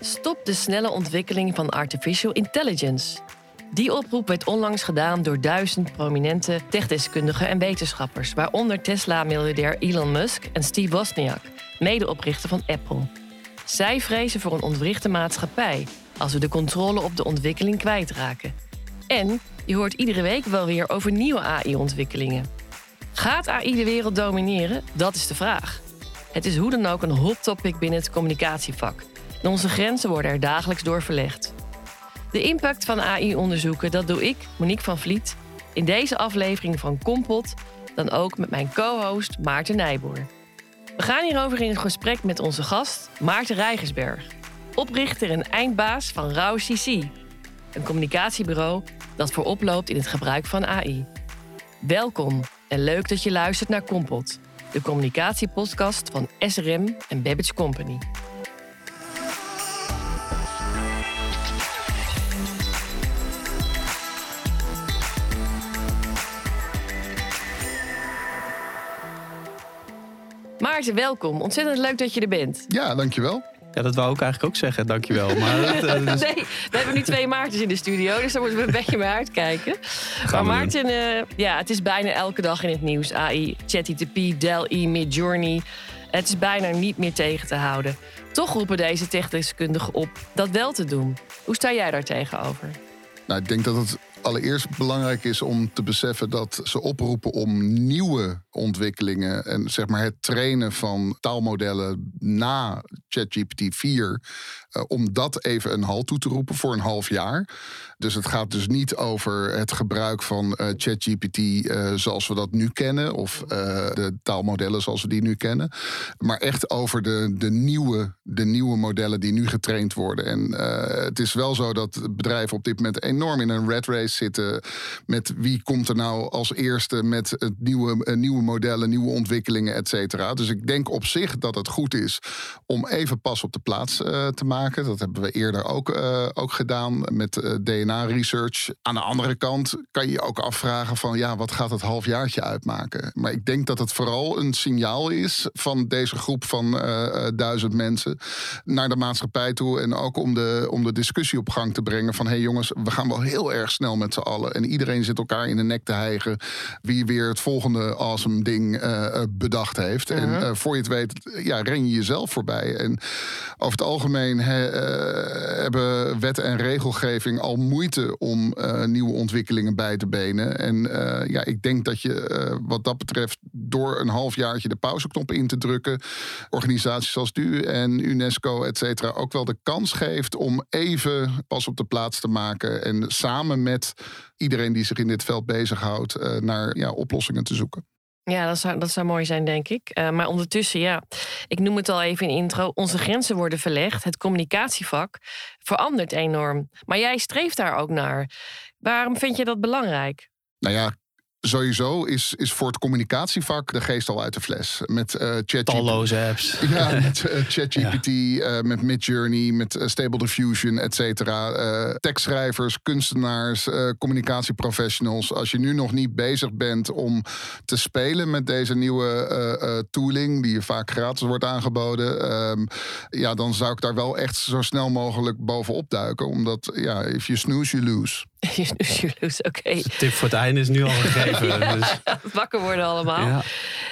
Stop de snelle ontwikkeling van artificial intelligence. Die oproep werd onlangs gedaan door duizend prominente techdeskundigen en wetenschappers, waaronder Tesla-miljardair Elon Musk en Steve Wozniak, medeoprichter van Apple. Zij vrezen voor een ontwrichte maatschappij als we de controle op de ontwikkeling kwijtraken. En je hoort iedere week wel weer over nieuwe AI-ontwikkelingen. Gaat AI de wereld domineren? Dat is de vraag. Het is hoe dan ook een hot topic binnen het communicatievak. En onze grenzen worden er dagelijks door verlegd. De impact van AI onderzoeken, dat doe ik, Monique van Vliet, in deze aflevering van Kompot, dan ook met mijn co-host Maarten Nijboer. We gaan hierover in gesprek met onze gast Maarten Rijgersberg, oprichter en eindbaas van Rauw CC, een communicatiebureau dat voorop loopt in het gebruik van AI. Welkom en leuk dat je luistert naar Kompot, de communicatiepodcast van SRM en Babbage Company. Maarten, welkom. Ontzettend leuk dat je er bent. Ja, dankjewel. Ja, dat wou ik eigenlijk ook zeggen, dankjewel. Maar dat, uh, dus... Nee, we hebben nu twee Maartens in de studio, dus daar moeten we een beetje mee uitkijken. Gaan maar Maarten, eh, ja, het is bijna elke dag in het nieuws. AI, ChatGPT, DALL-E, Midjourney. Het is bijna niet meer tegen te houden. Toch roepen deze techdeskundigen op dat wel te doen. Hoe sta jij daar tegenover? Nou, ik denk dat het allereerst belangrijk is om te beseffen dat ze oproepen om nieuwe ontwikkelingen en zeg maar het trainen van taalmodellen na ChatGPT 4, eh, om dat even een halt toe te roepen voor een half jaar. Dus het gaat dus niet over het gebruik van eh, ChatGPT eh, zoals we dat nu kennen, of de taalmodellen zoals we die nu kennen, maar echt over de, de, nieuwe, de nieuwe modellen die nu getraind worden. En het is wel zo dat bedrijven op dit moment enorm in een red race zitten met wie komt er nou als eerste met het nieuwe, nieuwe modellen, nieuwe ontwikkelingen, et cetera. Dus ik denk op zich dat het goed is om even pas op de plaats te maken. Dat hebben we eerder ook, eh, ook gedaan met eh, DNA-research. Aan de andere kant kan je je ook afvragen van ja, wat gaat het halfjaartje uitmaken? Maar ik denk dat het vooral een signaal is van deze groep van eh, duizend mensen naar de maatschappij toe. En ook om de, om de discussie op gang te brengen van hé hey jongens, we gaan wel heel erg snel met z'n allen. En iedereen zit elkaar in de nek te hijgen wie weer het volgende awesome ding bedacht heeft. En Mhm. voor je het weet, ja, ren je jezelf voorbij. En over het algemeen hè, eh, hebben wet en regelgeving al moeite om eh, nieuwe ontwikkelingen bij te benen. En eh, ja, ik denk dat je wat dat betreft door een halfjaartje de pauzeknop in te drukken, organisaties als DU en UNESCO, et cetera, ook wel de kans geeft om even pas op de plaats te maken en samen met iedereen die zich in dit veld bezighoudt, naar ja, oplossingen te zoeken. Ja, dat zou, dat zou mooi zijn, denk ik. Eh, maar ondertussen, ja, ik noem het al even in intro. Onze grenzen worden verlegd. Het communicatievak verandert enorm. Maar jij streeft daar ook naar. Waarom vind je dat belangrijk? Nou ja, sowieso is, is voor het communicatievak de geest al uit de fles. Met eh ChatGPT. Talloze apps. Ja, met eh, ChatGPT, eh, met Midjourney, met Stable Diffusion, et cetera. Eh, tekstschrijvers, kunstenaars, eh, communicatieprofessionals. Als je nu nog niet bezig bent om te spelen met deze nieuwe eh, eh, tooling, die je vaak gratis wordt aangeboden, ehm, ja, dan zou ik daar wel echt zo snel mogelijk bovenop duiken. Omdat, ja, if you snooze, you lose. Oké, De tip voor het einde is nu al gegeven. Dus, wakker worden allemaal. ja.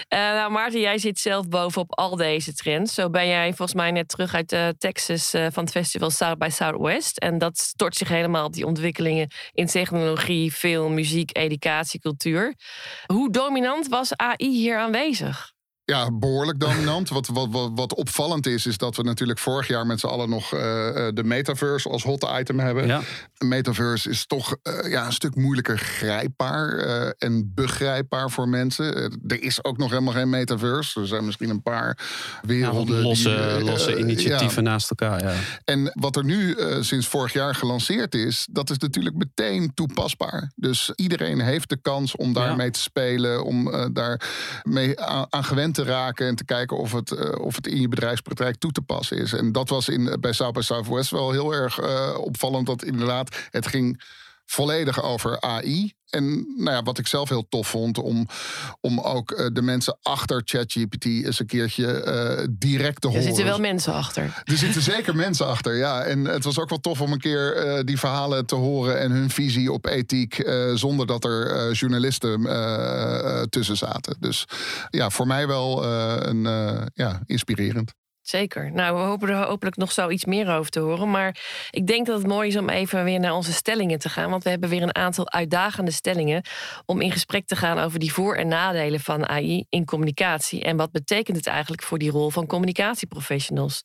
Eh, nou, Maarten, jij zit zelf bovenop al deze trends. Zo ben jij volgens mij net terug uit eh, Texas eh, van het festival South by Southwest. En dat stort zich helemaal op die ontwikkelingen in technologie, film, muziek, educatie, cultuur. Hoe dominant was AI hier aanwezig? Ja, behoorlijk dominant. Wat, wat, wat, wat opvallend is, is dat we natuurlijk vorig jaar met z'n allen nog eh, eh, de metaverse als hot item hebben. Ja. Metaverse is toch eh, ja, een stuk moeilijker grijpbaar en begrijpbaar voor mensen. Er is ook nog helemaal geen metaverse. Er zijn misschien een paar werelden. die, losse, losse initiatieven ja. naast elkaar. Ja. En wat er nu sinds vorig jaar gelanceerd is, dat is natuurlijk meteen toepasbaar. Dus iedereen heeft de kans om daarmee te spelen, om daar mee aan, aan gewend te raken en te kijken of het, eh, of het in je bedrijfspraktijk toe te passen is. En dat was in, bij South by Southwest wel heel erg eh, opvallend, dat inderdaad het ging volledig over AI. En nou ja, wat ik zelf heel tof vond, om, om ook uh, de mensen achter ChatGPT eens een keertje uh, direct te horen. Er zitten wel mensen achter. Er zitten zeker mensen achter, ja. En het was ook wel tof om een keer uh, die verhalen te horen en hun visie op ethiek, zonder dat er journalisten tussen zaten. Dus ja, voor mij wel een, ja, inspirerend. Zeker. Nou, we hopen er hopelijk nog zo iets meer over te horen. Maar ik denk dat het mooi is om even weer naar onze stellingen te gaan. Want we hebben weer een aantal uitdagende stellingen om in gesprek te gaan over die voor- en nadelen van AI in communicatie. En wat betekent het eigenlijk voor die rol van communicatieprofessionals?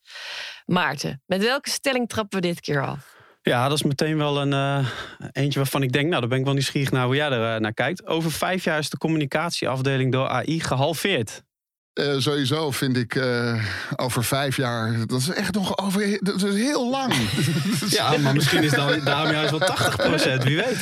Maarten, met welke stelling trappen we dit keer af? Ja, dat is meteen wel een uh, eentje waarvan ik denk, nou, daar ben ik wel nieuwsgierig naar hoe jij er uh, naar kijkt. Over vijf jaar is de communicatieafdeling door AI gehalveerd. Uh, sowieso vind ik uh, over vijf jaar. Dat is echt nog over. Dat is heel lang. ja, maar misschien is dan daarom juist wel 80% wie weet.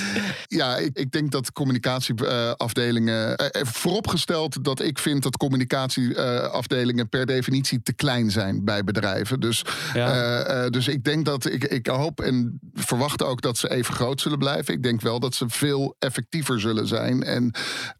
Ja, ik, ik denk dat communicatieafdelingen. Uh, vooropgesteld dat ik vind dat communicatieafdelingen per definitie te klein zijn bij bedrijven. Dus, ja. dus ik denk dat. Ik, ik hoop en verwacht ook dat ze even groot zullen blijven. Ik denk wel dat ze veel effectiever zullen zijn. En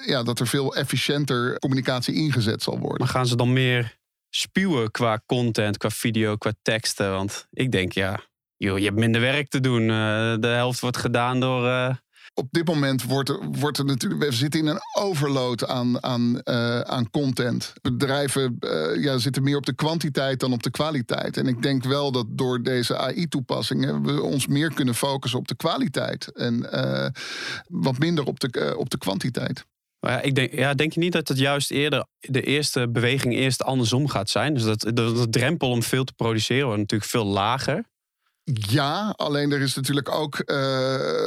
ja, dat er veel efficiënter communicatie ingezet zal worden. Maar gaan ze dan meer spuwen qua content, qua video, qua teksten? Want ik denk, ja, joh, je hebt minder werk te doen. Uh, de helft wordt gedaan door. Uh... Op dit moment wordt er, wordt er natuurlijk. We zitten in een overload aan, aan, uh, aan content. Bedrijven ja, zitten meer op de kwantiteit dan op de kwaliteit. En ik denk wel dat door deze AI-toepassingen we ons meer kunnen focussen op de kwaliteit. En wat minder op de, op de kwantiteit. Maar ik denk, ja, denk je niet dat het juist eerder de eerste beweging eerst andersom gaat zijn? Dus dat de drempel om veel te produceren wordt natuurlijk veel lager. Ja, alleen er is natuurlijk ook uh,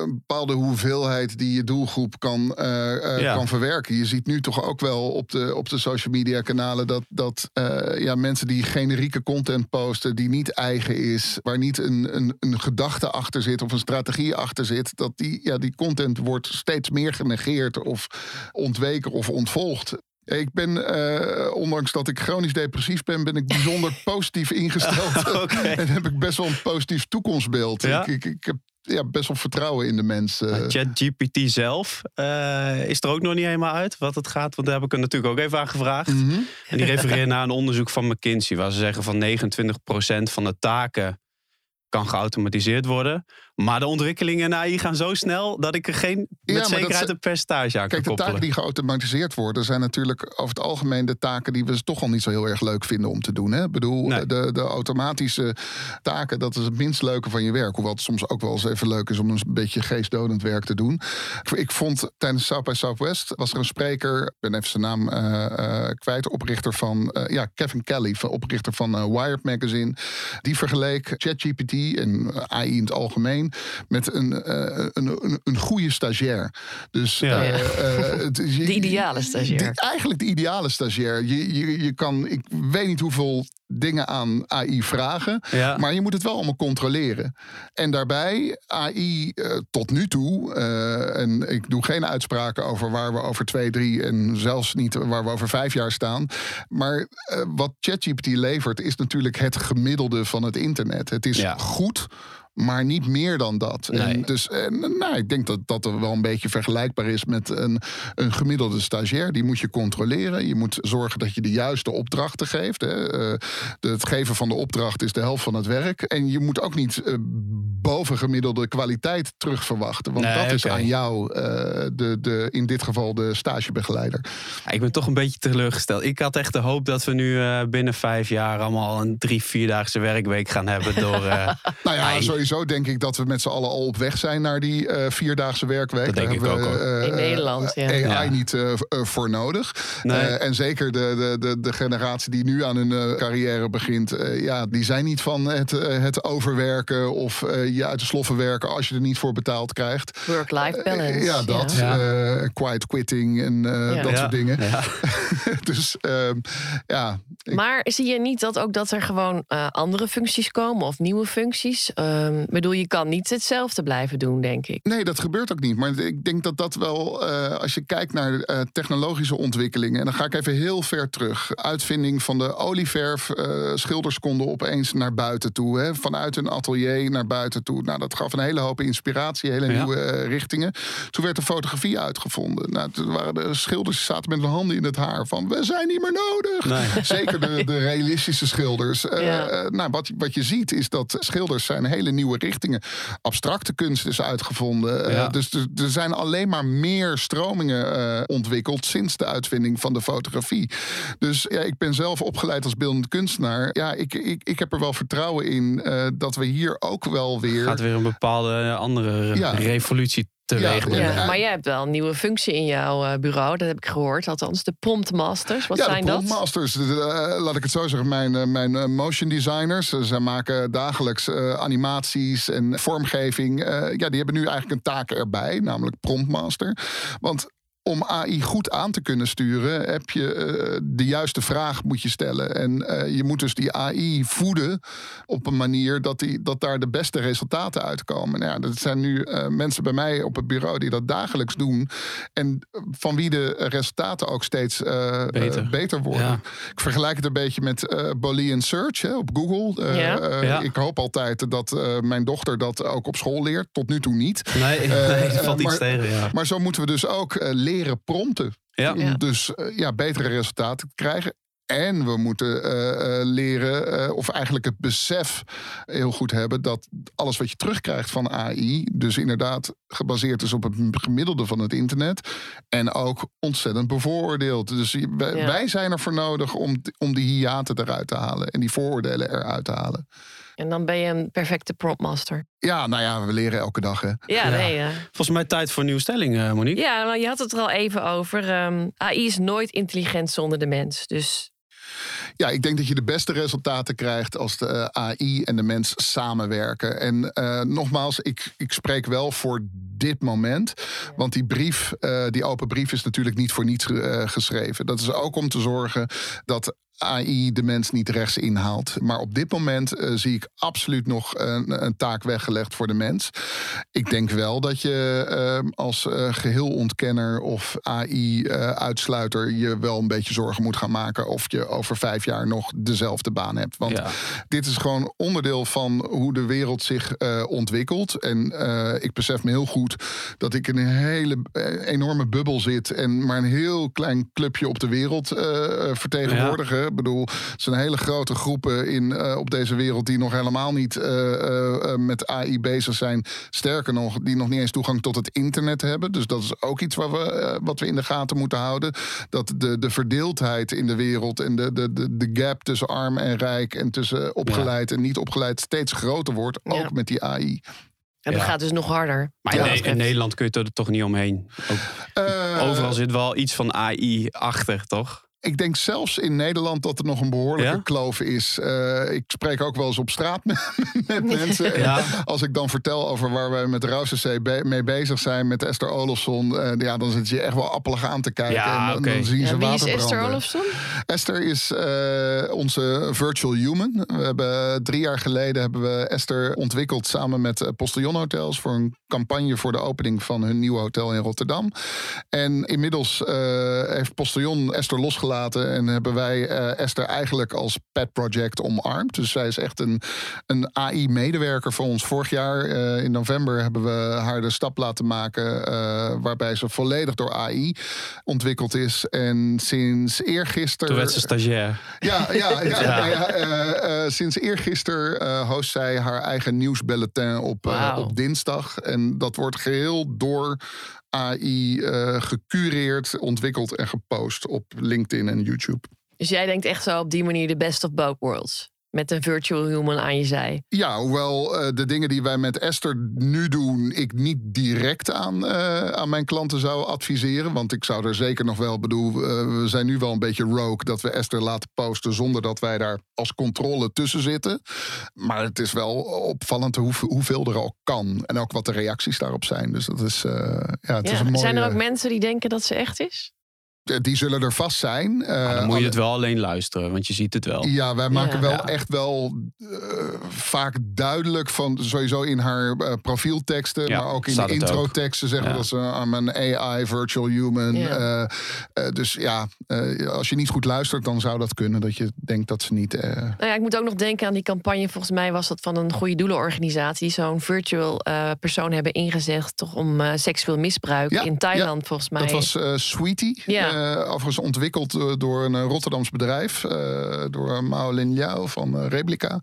een bepaalde hoeveelheid die je doelgroep kan, uh, ja. kan verwerken. Je ziet nu toch ook wel op de, op de social media kanalen dat, dat ja, mensen die generieke content posten, die niet eigen is, waar niet een, een, een gedachte achter zit of een strategie achter zit, dat die, ja, die content wordt steeds meer genegeerd of ontweken of ontvolgd. Ik ben, uh, ondanks dat ik chronisch depressief ben, ben ik bijzonder positief ingesteld. okay. En heb ik best wel een positief toekomstbeeld. Ja? Ik, ik, ik, heb ja, best wel vertrouwen in de mensen. ChatGPT zelf uh, is er ook nog niet helemaal uit wat het gaat. Want daar heb ik er natuurlijk ook even aan gevraagd. Mm -hmm. En die refereert naar een onderzoek van McKinsey, waar ze zeggen van 29% van de taken kan geautomatiseerd worden. Maar de ontwikkelingen in AI gaan zo snel dat ik er geen met ja, zekerheid een percentage aan kijk, kan Kijk, de taken die geautomatiseerd worden zijn natuurlijk over het algemeen de taken die we toch al niet zo heel erg leuk vinden om te doen. Hè? Ik bedoel, nee. de, de automatische taken, dat is het minst leuke van je werk. Hoewel het soms ook wel eens even leuk is om een beetje geestdodend werk te doen. Ik vond tijdens South by Southwest was er een spreker, ik ben even zijn naam uh, uh, kwijt, oprichter van, uh, ja, Kevin Kelly, oprichter van Wired Magazine. Die vergeleek ChatGPT en AI in het algemeen met een, uh, een, een, een, goede stagiair. Dus, ja. uh, het, de ideale stagiair. De, eigenlijk de ideale stagiair. Je, je, je kan, ik weet niet hoeveel dingen aan AI vragen. Ja. Maar je moet het wel allemaal controleren. En daarbij, AI uh, tot nu toe, uh, en ik doe geen uitspraken over waar we over twee, drie en zelfs niet waar we over vijf jaar staan. Maar uh, wat ChatGPT levert, is natuurlijk het gemiddelde van het internet. Het is ja. goed maar niet meer dan dat. Nee. En dus en, nou, ik denk dat dat er wel een beetje vergelijkbaar is met een, een gemiddelde stagiair. Die moet je controleren. Je moet zorgen dat je de juiste opdrachten geeft. Hè. Uh, het geven van de opdracht is de helft van het werk. En je moet ook niet uh, bovengemiddelde kwaliteit terugverwachten. Want nee, dat okay. is aan jou, uh, de, de, in dit geval de stagebegeleider. Ja, ik ben toch een beetje teleurgesteld. Ik had echt de hoop dat we nu binnen vijf jaar allemaal een drie, vierdaagse werkweek gaan hebben door. nou ja, sowieso denk ik dat we met z'n allen al op weg zijn naar die uh, vierdaagse werkweek. Dat denk Daar ik ook. We, uh, in Nederland, ja. AI ja. niet uh, voor nodig. Nee. en zeker de, de, de, de, generatie die nu aan hun carrière begint, ja, die zijn niet van het, het overwerken of je uit de sloffen werken als je er niet voor betaald krijgt. Work-life balance. ja, dat. Ja. quiet quitting en dat soort dingen. dus ehm, ja. Maar zie je niet dat ook dat er gewoon andere functies komen of nieuwe functies? Um, bedoel, je kan niet hetzelfde blijven doen, denk ik. Nee, dat gebeurt ook niet. Maar ik denk dat dat wel, uh, als je kijkt naar uh, technologische ontwikkelingen, en dan ga ik even heel ver terug. Uitvinding van de olieverf. Uh, schilders konden opeens naar buiten toe. Hè? Vanuit een atelier naar buiten toe. Nou, dat gaf een hele hoop inspiratie, hele ja. nieuwe richtingen. Toen werd de fotografie uitgevonden. Nou, toen waren de schilders die zaten met hun handen in het haar van we zijn niet meer nodig. Nee. Zeker de, de, realistische schilders. Ja. nou, wat, wat je ziet is dat schilders zijn hele nieuwe richtingen. Abstracte kunst is uitgevonden. Ja. dus er, er, zijn alleen maar meer stromingen uh, ontwikkeld sinds de uitvinding van de fotografie. Dus ja, ik ben zelf opgeleid als beeldend kunstenaar. Ja, ik, ik, ik heb er wel vertrouwen in uh, dat we hier ook wel weer. Gaat weer een bepaalde andere ja. revolutie teweeg ja, ja, maar jij hebt wel een nieuwe functie in jouw uh, bureau. Dat heb ik gehoord. Althans, de promptmasters. Wat ja, zijn de dat? promptmasters. Uh, laat ik het zo zeggen. Mijn, uh, mijn motion designers. zij maken dagelijks animaties en vormgeving. ja, die hebben nu eigenlijk een taak erbij. Namelijk promptmaster. Want om AI goed aan te kunnen sturen, heb je uh, de juiste vraag moet je stellen. En uh, je moet dus die AI voeden op een manier dat, die, dat daar de beste resultaten uitkomen. Nou ja, dat zijn nu uh, mensen bij mij op het bureau die dat dagelijks doen. En van wie de resultaten ook steeds beter. beter. worden. Ja. Ik vergelijk het een beetje met Boolean Search hè, op Google. Ja. Ja. Ik hoop altijd dat mijn dochter dat ook op school leert. Tot nu toe niet. Nee, nee valt iets tegen. Ja. Maar zo moeten we dus ook leren leren prompten. Ja. Om dus uh, ja, betere resultaten te krijgen. En we moeten uh, uh, leren, of eigenlijk het besef heel goed hebben, dat alles wat je terugkrijgt van AI, dus inderdaad gebaseerd is op het gemiddelde van het internet. En ook ontzettend bevooroordeeld. Dus wij, ja. wij zijn er voor nodig om, om die hiaten eruit te halen en die vooroordelen eruit te halen. En dan ben je een perfecte promptmaster. Ja, nou ja, we leren elke dag. Hè. Ja, nee. Ja. Volgens mij tijd voor een nieuwe stelling, uh, Monique. Ja, maar je had het er al even over. Um, AI is nooit intelligent zonder de mens. Dus ja, ik denk dat je de beste resultaten krijgt als de uh, AI en de mens samenwerken. En uh, nogmaals, ik, ik spreek wel voor dit moment. Want die brief, uh, die open brief, is natuurlijk niet voor niets geschreven. Dat is ook om te zorgen dat AI de mens niet rechts inhaalt. Maar op dit moment uh, zie ik absoluut nog een, een, taak weggelegd voor de mens. Ik denk wel dat je uh, als uh, geheelontkenner of AI-uitsluiter je wel een beetje zorgen moet gaan maken of je over vijf jaar nog dezelfde baan hebt. Want ja. dit is gewoon onderdeel van hoe de wereld zich ontwikkelt. En ik besef me heel goed dat ik in een hele enorme bubbel zit en maar een heel klein clubje op de wereld vertegenwoordigen. Ja. Ik bedoel, het zijn hele grote groepen in, uh, op deze wereld die nog helemaal niet uh, uh, met AI bezig zijn. Sterker nog, die nog niet eens toegang tot het internet hebben. Dus dat is ook iets wat we, wat we in de gaten moeten houden. Dat de, de verdeeldheid in de wereld en de, de, de, de gap tussen arm en rijk en tussen opgeleid ja. en niet opgeleid steeds groter wordt. Ook ja. met die AI. En dat ja. gaat dus nog harder. Maar in, in, Nederland kun je er toch niet omheen. Ook, overal zit wel iets van AI achter, toch? Ik denk zelfs in Nederland dat er nog een behoorlijke ja? kloof is. Uh, ik spreek ook wel eens op straat met, met mensen. Ja. Als ik dan vertel over waar wij met Rousseau be mee bezig zijn, met Esther Olofsson, uh, ja, dan zit je echt wel appelig aan te kijken. Ja, en dan, okay. dan zien ze wie is Esther Olofsson? Esther is uh, onze virtual human. We hebben drie jaar geleden hebben we Esther ontwikkeld samen met Postillon Hotels voor een campagne voor de opening van hun nieuwe hotel in Rotterdam. En inmiddels heeft Postillon Esther losgelaten en hebben wij uh, Esther eigenlijk als pet project omarmd. Dus zij is echt een, een AI-medewerker voor ons. Vorig jaar uh, in november hebben we haar de stap laten maken uh, waarbij ze volledig door AI ontwikkeld is. En sinds eergisteren. Toen werd ze stagiair. Ja, ja, ja, ja. ja sinds eergisteren host zij haar eigen nieuwsbulletin op, wow. op dinsdag. En dat wordt geheel door AI uh, gecureerd, ontwikkeld en gepost op LinkedIn en YouTube. Dus jij denkt echt zo op die manier de best of both worlds? Met een virtual human aan je zij. Ja, hoewel uh, de dingen die wij met Esther nu doen, ik niet direct aan, uh, aan mijn klanten zou adviseren. Want ik zou er zeker nog wel bedoel, uh, we zijn nu wel een beetje rogue dat we Esther laten posten zonder dat wij daar als controle tussen zitten. Maar het is wel opvallend hoe, hoeveel er al kan. En ook wat de reacties daarop zijn. Dus dat is, ja, het ja, is een mooie... Zijn er ook mensen die denken dat ze echt is? Die zullen er vast zijn. Uh, dan moet je het wel alleen luisteren, want je ziet het wel. Ja, wij maken ja. wel ja. echt wel uh, vaak duidelijk van sowieso in haar uh, profielteksten, Ja, maar ook in de introteksten zeggen Ja. dat ze I'm een AI, virtual human. Ja. Eh, eh, dus ja, eh, als je niet goed luistert, dan zou dat kunnen dat je denkt dat ze niet. eh, Nou ja, ik moet ook nog denken aan die campagne. Volgens mij was dat van een goede doelenorganisatie. Zo'n virtual eh, persoon hebben ingezet. Toch om eh, seksueel misbruik Ja, in Thailand, volgens mij. Dat was eh, Sweetie. Ja. Eh, overigens ontwikkeld eh, door een eh, Rotterdams bedrijf. eh, door Mao Lin Liao van Replica.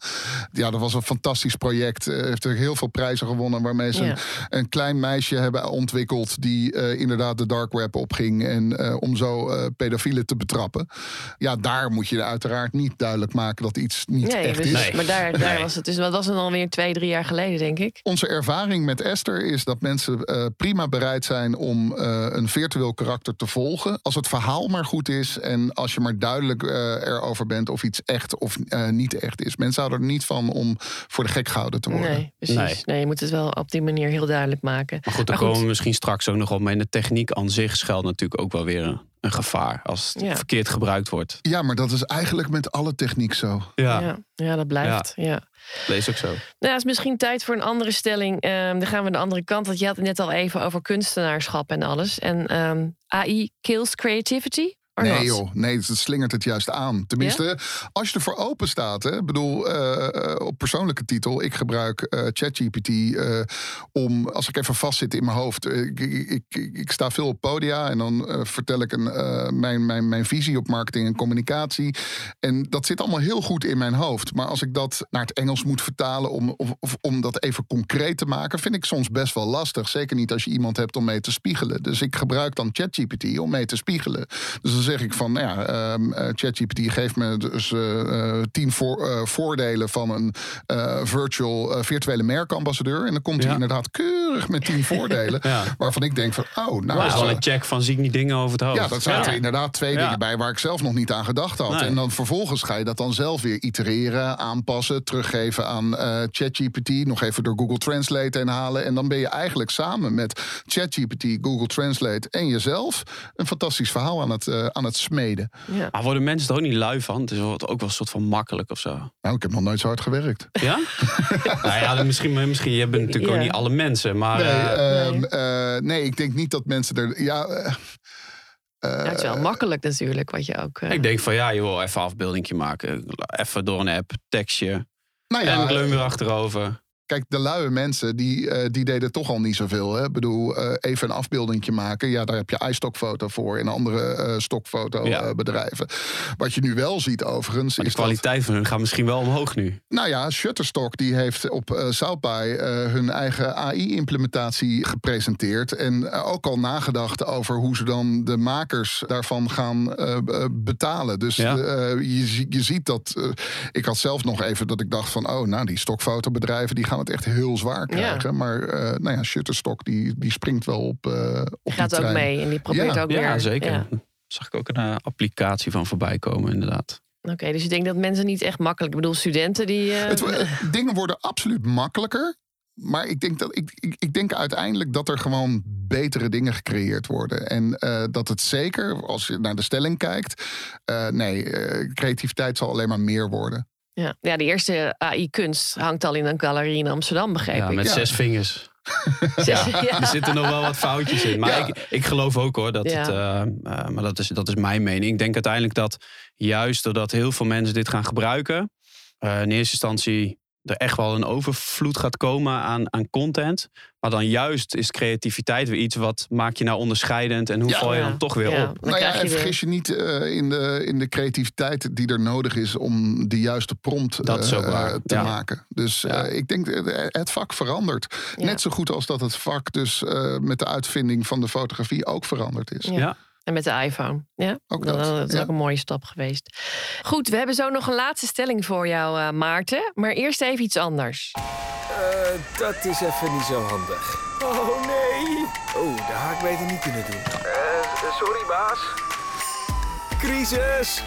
Ja, dat was een fantastisch project. Eh, heeft er heel veel prijzen gewonnen. Waarmee ze Ja. een, een klein meisje hebben ontwikkeld. Die eh, inderdaad de dark web opging. En eh, om zo eh pedofielen te betrappen. Ja, daar moet je uiteraard niet duidelijk maken dat iets niet Nee, echt dus, is. Nee. maar daar, daar Nee. was het dus. Wat was het alweer twee, drie jaar geleden, denk ik. Onze ervaring met Esther is dat mensen eh, prima bereid zijn om eh, een virtueel karakter te volgen. Als het verhaal maar goed is en als je maar duidelijk eh, erover bent of iets echt of eh, niet echt is. Mensen houden er niet van om voor de gek gehouden te worden. Nee, precies. Nee. Nee. je moet het wel op die manier heel duidelijk maken. Maar goed, daar Maar goed. komen we misschien straks ook nog op. Maar in de techniek aan zich schuilt natuurlijk ook wel weer een, gevaar. Als het Ja. verkeerd gebruikt wordt. Ja, maar dat is eigenlijk met alle techniek zo. Ja, Ja. Ja, dat blijft. Ja. lees ook zo. Nou, het is misschien tijd voor een andere stelling. Ehm, dan gaan we de andere kant. Want je had het net al even over kunstenaarschap en alles. En ehm, AI kills creativity? Nee joh, nee, het slingert het juist aan. Tenminste, als je ervoor open staat. Hè, Ik bedoel, eh, eh, op persoonlijke titel. Ik gebruik eh, ChatGPT om, als ik even vastzit in mijn hoofd. Ik, ik, ik, sta veel op podia en dan vertel ik een, mijn, mijn, mijn visie op marketing en communicatie. En dat zit allemaal heel goed in mijn hoofd. Maar als ik dat naar het Engels moet vertalen om, of, of om dat even concreet te maken, vind ik soms best wel lastig. Zeker niet als je iemand hebt om mee te spiegelen. Dus ik gebruik dan ChatGPT om mee te spiegelen. Dus dan zeg ik van, nou ja, eh, ChatGPT geeft me dus eh, eh, tien voor, voordelen van een virtual, virtuele merkambassadeur. En dan komt hij Ja. inderdaad keurig met tien voordelen. Ja. Waarvan ik denk van, oh, nou... Dat is wel een check van zie ik niet dingen over het hoofd. ja, dat zaten er inderdaad twee Ja. dingen bij waar ik zelf nog niet aan gedacht had. Nee. En dan vervolgens ga je dat dan zelf weer itereren, aanpassen, teruggeven aan eh, ChatGPT. Nog even door Google Translate heen halen. En dan ben je eigenlijk samen met ChatGPT, Google Translate en jezelf een fantastisch verhaal aan het, eh, aan het smeden. Ja. Maar worden mensen er ook niet lui van? Het is wel- ook wel een soort van makkelijk of zo. Nou, ik heb nog nooit zo hard gewerkt. Ja? nou ja, dan misschien, misschien je bent natuurlijk Ja. ook niet alle mensen. Maar Nee, eh, ehm, eh, nee, ik denk niet dat mensen er. Ja, Ja, het is wel makkelijk natuurlijk, wat je ook... ik denk van ja, je wil even een afbeeldingje maken. Even door een app, tekstje. nou en ja, ik leun weer achterover. Kijk, de luie mensen, die, eh, die deden toch al niet zoveel. Hè? Ik bedoel, eh, even een afbeeldingje maken. Ja, daar heb je iStockfoto voor en andere stokfoto Ja. eh, bedrijven. Wat je nu wel ziet overigens... Maar de is dat, kwaliteit van hun gaat misschien wel omhoog nu. nou ja, Shutterstock die heeft op South by hun eigen AI-implementatie gepresenteerd. En ook al nagedacht over hoe ze dan de makers daarvan gaan betalen. Dus Ja. je, je ziet dat... ik had zelf nog even dat ik dacht van... oh, nou, die stokfotobedrijven die gaan het echt heel zwaar krijgen. Maar eh, nou ja, Shutterstock die, die springt wel op, eh die gaat ook mee en die probeert Ja. ook Ja, weer... zeker. ja. Zag ik ook een eh, applicatie van voorbij komen, inderdaad. Oké, dus je denkt dat mensen niet echt makkelijk... Ik bedoel, studenten die... eh, Het, dingen worden absoluut makkelijker. Maar ik denk, dat, ik, ik, ik denk uiteindelijk dat er gewoon betere dingen gecreëerd worden. En eh, dat het zeker, als je naar de stelling kijkt... eh, nee, eh, creativiteit zal alleen maar meer worden. Ja. ja, de eerste AI-kunst hangt al in een galerie in Amsterdam, begreep Ja, ik. met Ja. zes vingers. Ja. Er zitten nog wel wat foutjes in. Maar Ja. ik, ik geloof ook hoor. Dat Ja. het, eh, eh, maar dat is, dat is mijn mening. Ik denk uiteindelijk dat juist doordat heel veel mensen dit gaan gebruiken. eh, in eerste instantie er echt wel een overvloed gaat komen aan, aan content. Maar dan juist is creativiteit weer iets wat maak je nou onderscheidend. En hoe Ja. val je Ja. dan toch weer Ja. op? Nou ja, en vergis je niet eh, in, de, in de creativiteit die er nodig is... om de juiste prompt eh, waar, te ja. maken. Dus Ja. eh, ik denk, het vak verandert. Ja. Net zo goed als dat het vak dus eh, met de uitvinding van de fotografie ook veranderd is. Ja. En met de iPhone. Ja, Ook dat, dat, is ja. ook een mooie stap geweest. Goed, we hebben zo nog een laatste stelling voor jou, eh, Maarten. Maar eerst even iets anders. Eh, dat is even niet zo handig. Oh nee. Oh, dat had ik beter niet kunnen doen. Eh, sorry baas. Crisis.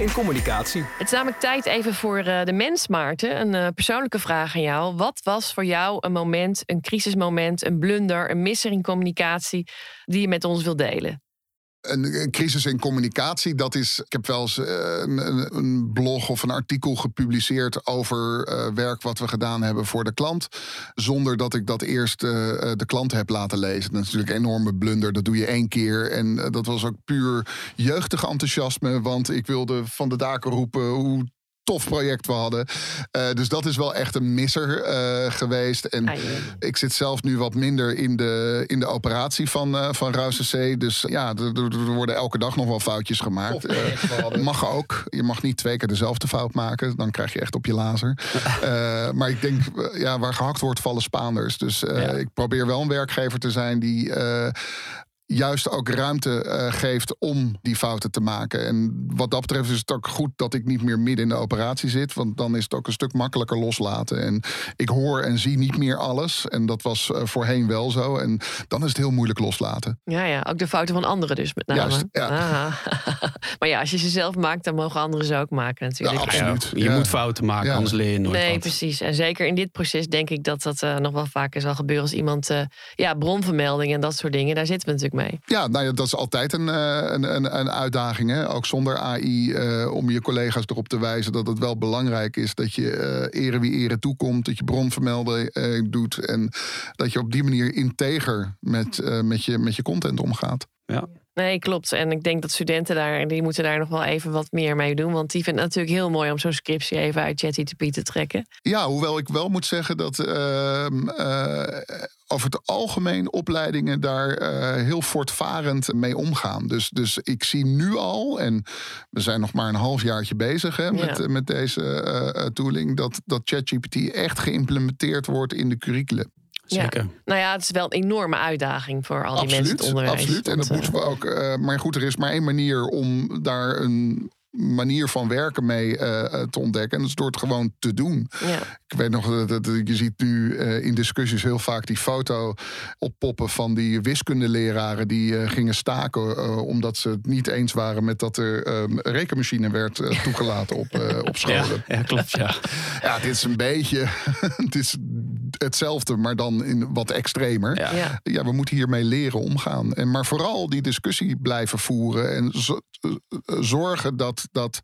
In communicatie. Het is namelijk tijd even voor eh, de mens, Maarten. Een eh, persoonlijke vraag aan jou. Wat was voor jou een moment, een crisismoment, een blunder, een misser in communicatie die je met ons wilt delen? Een, crisis in communicatie, dat is. Ik heb wel eens eh, een, een, blog of een artikel gepubliceerd over eh, werk wat we gedaan hebben voor de klant. Zonder dat ik dat eerst eh, de klant heb laten lezen. Dat is natuurlijk een enorme blunder. Dat doe je één keer. En dat was ook puur jeugdig enthousiasme. Want ik wilde van de daken roepen hoe tof project we hadden. Eh, dus dat is wel echt een misser eh, geweest. En ai. ik zit zelf nu wat minder in de, in de operatie van, eh van C. Dus ja, er, worden elke dag nog wel foutjes gemaakt. Mag ook. Je mag niet twee keer dezelfde fout maken. Dan krijg je echt op je lazer. Eh, maar ik denk, ja, waar gehakt wordt, vallen Spaanders. Dus eh, Ja. ik probeer wel een werkgever te zijn die. Juist ook ruimte eh, geeft om die fouten te maken. En wat dat betreft is het ook goed dat ik niet meer midden in de operatie zit. Want dan is het ook een stuk makkelijker loslaten. En ik hoor en zie niet meer alles. En dat was eh, voorheen wel zo. En dan is het heel moeilijk loslaten. Ja, ja, ook de fouten van anderen dus met name. Juist, ja. Aha. maar ja, als je ze zelf maakt, dan mogen anderen ze ook maken natuurlijk. Ja, absoluut. Ja, je Ja. moet fouten maken, Ja. anders leer je nooit Nee, wat. precies. En zeker in dit proces denk ik dat dat eh, nog wel vaker zal gebeuren als iemand... eh, ja, bronvermelding en dat soort dingen, daar zitten we natuurlijk mee. Ja, nou ja, dat is altijd een, eh, een, een, een uitdaging. Hè? Ook zonder AI, eh, om je collega's erop te wijzen dat het wel belangrijk is dat je eh ere wie ere toekomt, dat je bronvermelden eh, doet en dat je op die manier integer met, eh, met, je, met je content omgaat. Nee, klopt. En ik denk dat studenten daar, die moeten daar nog wel even wat meer mee doen. Want die vinden het natuurlijk heel mooi om zo'n scriptie even uit ChatGPT te trekken. Ja, hoewel ik wel moet zeggen dat ehm, eh, over het algemeen opleidingen daar eh, heel voortvarend mee omgaan. Dus, dus ik zie nu al, en we zijn nog maar een halfjaartje bezig hè, met, Ja. met deze eh, tooling, dat, dat ChatGPT echt geïmplementeerd wordt in de curriculum. Zeker. Nou ja, het is wel een enorme uitdaging voor al die mensen in het onderwijs. absoluut. En dat Want, moeten eh, we ook. eh, maar goed, er is maar één manier om daar een manier van werken mee eh, eh, te ontdekken. En dat is door het gewoon te doen. ja. Ik weet nog, dat, dat- je ziet nu eh, in discussies heel vaak die foto oppoppen van die wiskundeleraren die eh, gingen staken eh, omdat ze het niet eens waren met dat er een rekenmachine werd toegelaten op, eh, op Ja, scholen. ja, klopt. Ja. Ja, dit is een beetje het is hetzelfde, maar dan in wat extremer. Ja. Ja. Ja, we moeten hiermee leren omgaan. En maar vooral die discussie blijven voeren. En zo- zorgen dat dat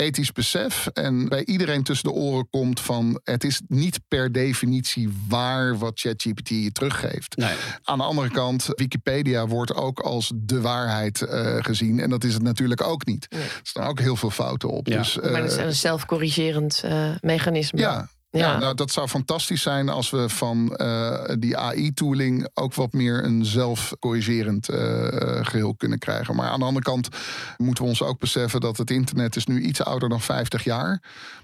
ethisch besef en bij iedereen tussen de oren komt van het is niet per definitie waar wat ChatGPT je teruggeeft. Nee. Aan de andere kant, Wikipedia wordt ook als de waarheid eh, gezien. En dat is het natuurlijk ook niet. Nee. Er staan ook heel veel fouten op. Ja. Dus, Maar dat is eh, een zelfcorrigerend eh, mechanisme. ja, ja. Ja. nou, dat zou fantastisch zijn als we van eh, die AI-tooling ook wat meer een zelfcorrigerend eh, geheel kunnen krijgen. Maar aan de andere kant moeten we ons ook beseffen dat het internet is nu iets ouder dan 50 jaar.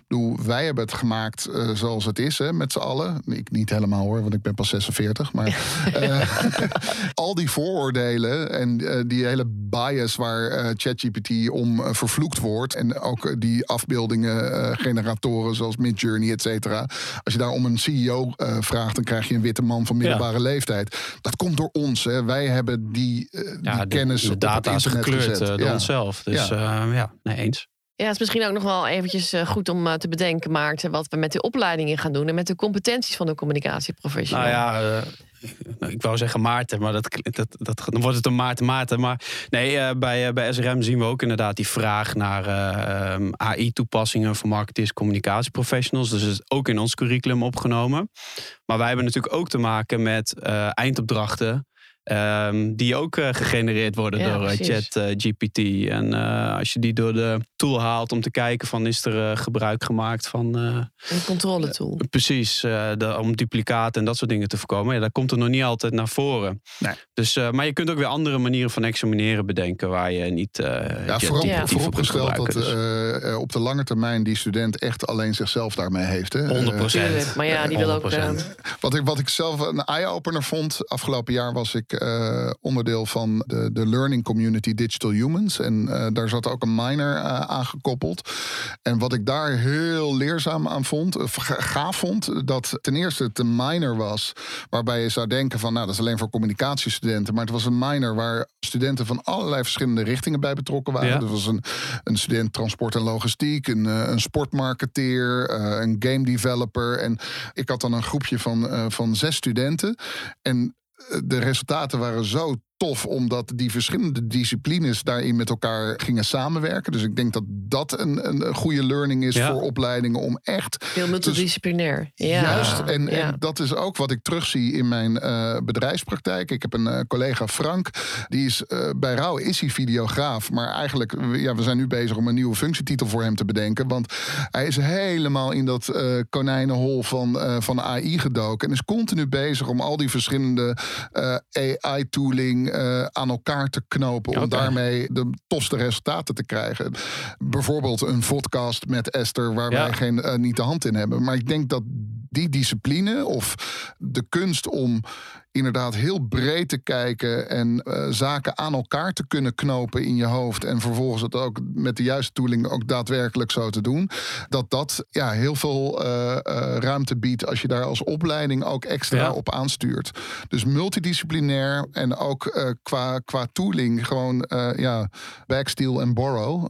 Bedoel, wij hebben het gemaakt eh, zoals het is, hè, met z'n allen. Ik niet helemaal hoor, want ik ben pas 46. Maar al die vooroordelen en die hele bias waar ChatGPT om vervloekt wordt. En ook die afbeeldingen, generatoren zoals Midjourney, et cetera. Als je daar om een CEO eh, vraagt, dan krijg je een witte man van middelbare leeftijd. Dat komt door ons. Hè. Wij hebben die, eh, die Ja, de, kennis de op data het is internet gekleurd gezet. eh, door Ja. onszelf. Dus Ja. nee eens. Ja, het is misschien ook nog wel eventjes goed om te bedenken, Maarten, wat we met de opleidingen gaan doen en met de competenties van de communicatieprofessional. Nou ja, ik wou zeggen Maarten, maar dat, dat, dat, dan wordt het een Maarten Maarten. Maar nee, eh, bij, eh, bij SRM zien we ook inderdaad die vraag naar eh, ehm, AI-toepassingen voor marketeers, communicatieprofessionals. Dus het is ook in ons curriculum opgenomen. Maar wij hebben natuurlijk ook te maken met eindopdrachten. Ehm, die ook eh, gegenereerd worden Ja, door eh, precies. ChatGPT. en eh, als je die door de tool haalt om te kijken van is er eh, gebruik gemaakt van eh, Een controletool. Precies, eh, de, om duplicaten en dat soort dingen te voorkomen. Ja, dat komt er nog niet altijd naar voren. Nee. Dus, eh, maar je kunt ook weer andere manieren van examineren bedenken... waar je niet uh, Ja, voorop, Ja. vooropgesteld dat Dus. op de lange termijn die student echt alleen zichzelf daarmee heeft. Hè. 100 Eh, Tuurlijk, maar ja, die wil ook... 100%. Wat ik, wat ik zelf een eye-opener vond, afgelopen jaar was ik eh, onderdeel van de, de learning community Digital Humans. En eh, daar zat ook een minor uh, aangekoppeld. En wat ik daar heel leerzaam aan vond, of gaaf vond, dat ten eerste het een minor was, waarbij je zou denken van, nou, dat is alleen voor communicatiestudenten. Maar het was een minor waar studenten van allerlei verschillende richtingen bij betrokken waren. Ja. Er was een, een student transport en logistiek, een, een sportmarketeer, een game developer. En ik had dan een groepje van, van zes studenten. En de resultaten waren zo tof omdat die verschillende disciplines daarin met elkaar gingen samenwerken. Dus ik denk dat dat een, een goede learning is voor opleidingen om echt. Heel multidisciplinair. Dus, ja. Juist. En, en, dat is ook wat ik terugzie in mijn uh, bedrijfspraktijk. Ik heb een uh, collega Frank, die is uh, bij Rauw is hij videograaf. Maar eigenlijk, ja, we zijn nu bezig om een nieuwe functietitel voor hem te bedenken. Want hij is helemaal in dat konijnenhol van, van AI gedoken. En is continu bezig om al die verschillende AI-tooling aan elkaar te knopen. Om daarmee de tofste resultaten te krijgen. Bijvoorbeeld een podcast met Esther, waar wij geen, niet de hand in hebben. Maar ik denk dat die discipline of de kunst om inderdaad heel breed te kijken en uh, zaken aan elkaar te kunnen knopen in je hoofd. En vervolgens het ook met de juiste tooling ook daadwerkelijk zo te doen. Dat dat ja, heel veel uh, uh, ruimte biedt als je daar als opleiding ook extra ja. op aanstuurt. Dus multidisciplinair en ook qua, qua tooling gewoon ja, backsteal en borrow.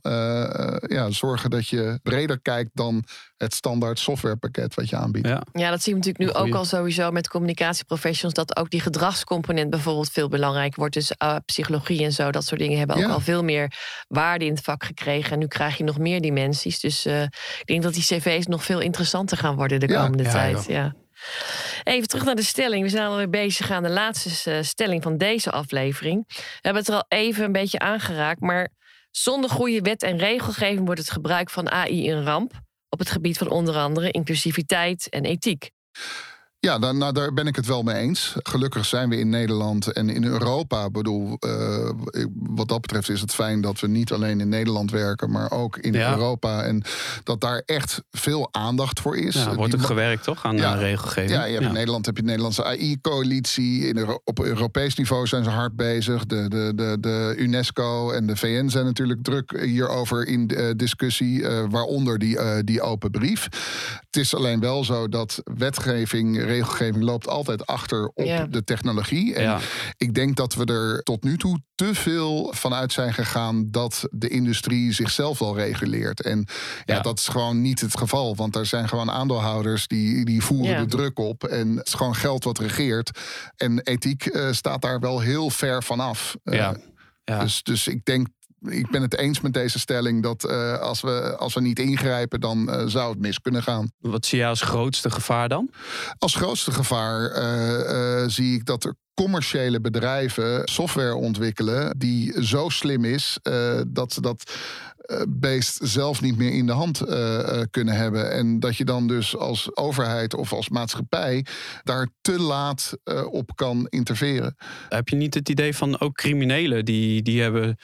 ja, zorgen dat je breder kijkt dan het standaard softwarepakket wat je aanbiedt. Ja, ja dat zie je natuurlijk nu ook al sowieso met communicatieprofessionals. Dat ook die gedragscomponent bijvoorbeeld veel belangrijker wordt. Dus uh, psychologie en zo, dat soort dingen hebben ook al veel meer waarde in het vak gekregen. En nu krijg je nog meer dimensies. Dus uh, ik denk dat die cv's nog veel interessanter gaan worden de komende ja, tijd. Ja. Even terug naar de stelling. We zijn alweer bezig aan de laatste uh, stelling van deze aflevering. We hebben het er al even een beetje aangeraakt, maar zonder goede wet en regelgeving wordt het gebruik van AI een ramp op het gebied van onder andere inclusiviteit en ethiek. Ja, dan, nou, daar ben ik het wel mee eens. Gelukkig zijn we in Nederland en in Europa. Ik bedoel, uh, wat dat betreft is het fijn dat we niet alleen in Nederland werken, maar ook in Europa. En dat daar echt veel aandacht voor is. Ja, wordt ook gewerkt toch aan ja, regelgeving? Ja, je hebt in Nederland heb je de Nederlandse AI-coalitie. Op Europees niveau zijn ze hard bezig. De, de, de, de UNESCO en de VN zijn natuurlijk druk hierover in uh, discussie. Uh, waaronder die, die open brief. Het is alleen wel zo dat wetgeving regelgeving loopt altijd achter op de technologie. En ik denk dat we er tot nu toe te veel vanuit zijn gegaan dat de industrie zichzelf wel reguleert. En ja, dat is gewoon niet het geval. Want er zijn gewoon aandeelhouders die, die voeren de druk op. En het is gewoon geld wat regeert. En ethiek uh, staat daar wel heel ver vanaf. Uh, ja. Dus, dus ik denk ik ben het eens met deze stelling dat uh, als, we, als we niet ingrijpen, dan uh, zou het mis kunnen gaan. Wat zie jij als grootste gevaar dan? Als grootste gevaar uh, zie ik dat er commerciële bedrijven software ontwikkelen die zo slim is dat ze dat beest zelf niet meer in de hand kunnen hebben. En dat je dan dus als overheid of als maatschappij daar te laat op kan interveren. Heb je niet het idee van ook criminelen die, die hebben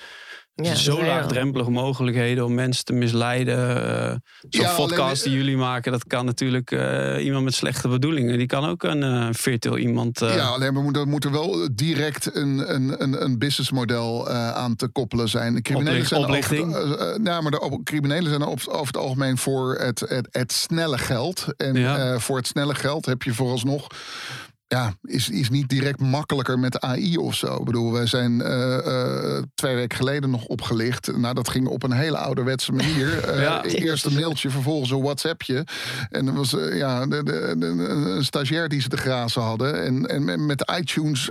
ja, zo laagdrempelige mogelijkheden om mensen te misleiden. Uh, Zo'n podcast die jullie maken, dat kan natuurlijk uh, iemand met slechte bedoelingen. Die kan ook een uh, virtueel iemand. Ja, alleen we moeten, moeten wel direct een, een, een, een businessmodel aan te koppelen zijn. Criminelen zijn oplichting. Over, nou, maar de criminelen zijn over, over het algemeen voor het, het, het snelle geld. En voor het snelle geld heb je vooralsnog ja, is, is niet direct makkelijker met AI of zo. Ik bedoel, wij zijn uh, uh, twee weken geleden nog opgelicht. Nou, dat ging op een hele ouderwetse manier. Uh, ja. Eerst een mailtje, vervolgens een WhatsAppje. En er was ja, de, de, de, een stagiair die ze de grazen hadden. En, en met iTunes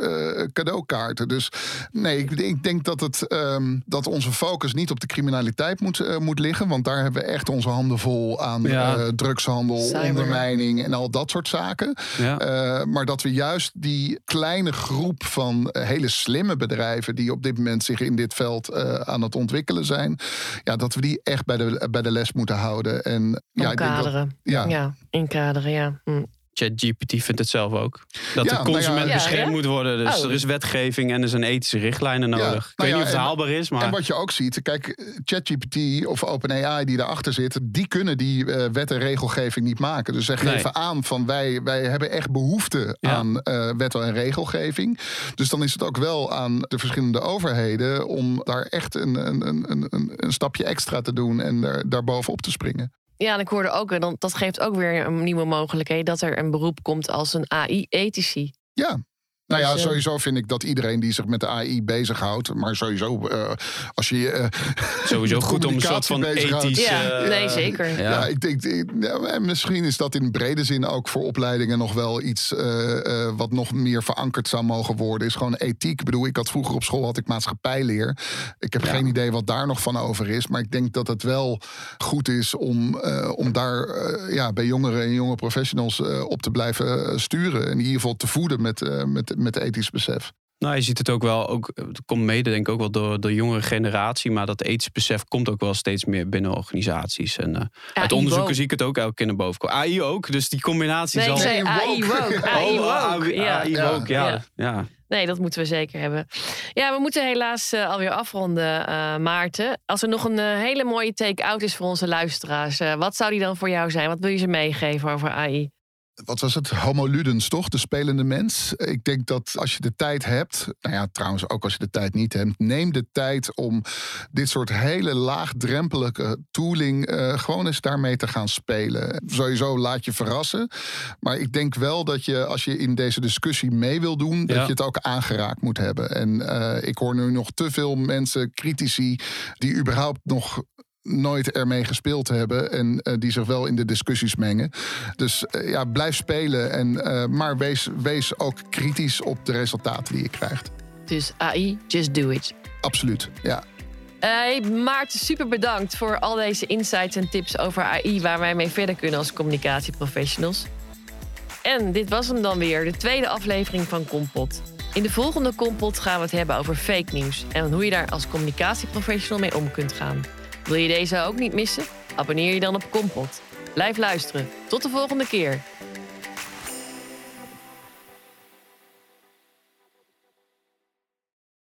cadeaukaarten. Dus nee, ik, ik denk dat, het, um, dat onze focus niet op de criminaliteit moet, moet liggen. Want daar hebben we echt onze handen vol aan ja. drugshandel, Cyber. ondermijning en al dat soort zaken. Ja. maar dat we juist die kleine groep van eh, hele slimme bedrijven die op dit moment zich in dit veld uh, aan het ontwikkelen zijn, ja, dat we die echt bij de, bij de les moeten houden. En ja, inkaderen. Ja. ja, inkaderen, ja. Hm. ChatGPT vindt het zelf ook. Dat de consument nou beschermd moet worden. Dus oh. er is wetgeving en er zijn ethische richtlijnen nodig. Ik weet nou niet of het haalbaar is. Maar... En wat je ook ziet, kijk, ChatGPT of OpenAI die daarachter zit, die kunnen die uh, wet en regelgeving niet maken. Dus zij geven aan van wij, wij hebben echt behoefte aan uh, wet en regelgeving. Dus dan is het ook wel aan de verschillende overheden om daar echt een, een, een, een, een stapje extra te doen en daar, daar bovenop te springen. Ja, en ik hoorde ook, en dat geeft ook weer een nieuwe mogelijkheid, dat er een beroep komt als een AI-ethici. Ja, Nou ja, sowieso vind ik dat iedereen die zich met de AI bezighoudt, maar sowieso eh, als je je, eh, Sowieso goed om een soort van ethisch... Ja, eh, nee, zeker. Ja. Ja, ik denk, ik- ja, en misschien is dat in brede zin ook voor opleidingen nog wel iets eh, eh, wat nog meer verankerd zou mogen worden. Is gewoon ethiek. Ik bedoel, ik had vroeger op school had ik maatschappijleer. Ik heb Ja. geen idee wat daar nog van over is. Maar ik denk dat het wel goed is om, eh, om daar ja, bij jongeren en jonge professionals eh, op te blijven sturen. En in ieder geval te voeden met, eh, met, met ethisch besef. Nou, je ziet het ook wel, ook, het komt mede denk ik ook wel door de jongere generatie. Maar dat ethisch besef komt ook wel steeds meer binnen organisaties. En eh, uit onderzoeken zie ik het ook elke keer naar boven komen. AI ook, dus die combinatie Nee, ik zal... zei Nee, AI woke. woke. AI woke. Ja. Ja. Nee, dat moeten we zeker hebben. Ja, we moeten helaas eh, alweer afronden, eh, Maarten. Als er nog een hele mooie take-out is voor onze luisteraars, wat zou die dan voor jou zijn? Wat wil je ze meegeven over AI? Wat was het? Homo ludens, toch? De spelende mens. Ik denk dat als je de tijd hebt, nou ja, trouwens ook als je de tijd niet hebt, neem de tijd om dit soort hele laagdrempelige tooling eh, gewoon eens daarmee te gaan spelen. Sowieso laat je verrassen. Maar ik denk wel dat je, als je in deze discussie mee wil doen, dat Ja. je het ook aangeraakt moet hebben. En eh, ik hoor nu nog te veel mensen, critici, die überhaupt nog nooit ermee gespeeld hebben en eh, die zich wel in de discussies mengen. Dus eh, ja, blijf spelen, en, eh, maar wees, wees ook kritisch op de resultaten die je krijgt. Dus AI, just do it. Absoluut, ja. Hey, Maarten, super bedankt voor al deze insights en tips over AI... waar wij mee verder kunnen als communicatieprofessionals. En dit was hem dan weer, de tweede aflevering van Kompot. In de volgende Kompot gaan we het hebben over fake news... en hoe je daar als communicatieprofessional mee om kunt gaan. Wil je deze ook niet missen? Abonneer je dan op Kompot. Blijf luisteren. Tot de volgende keer.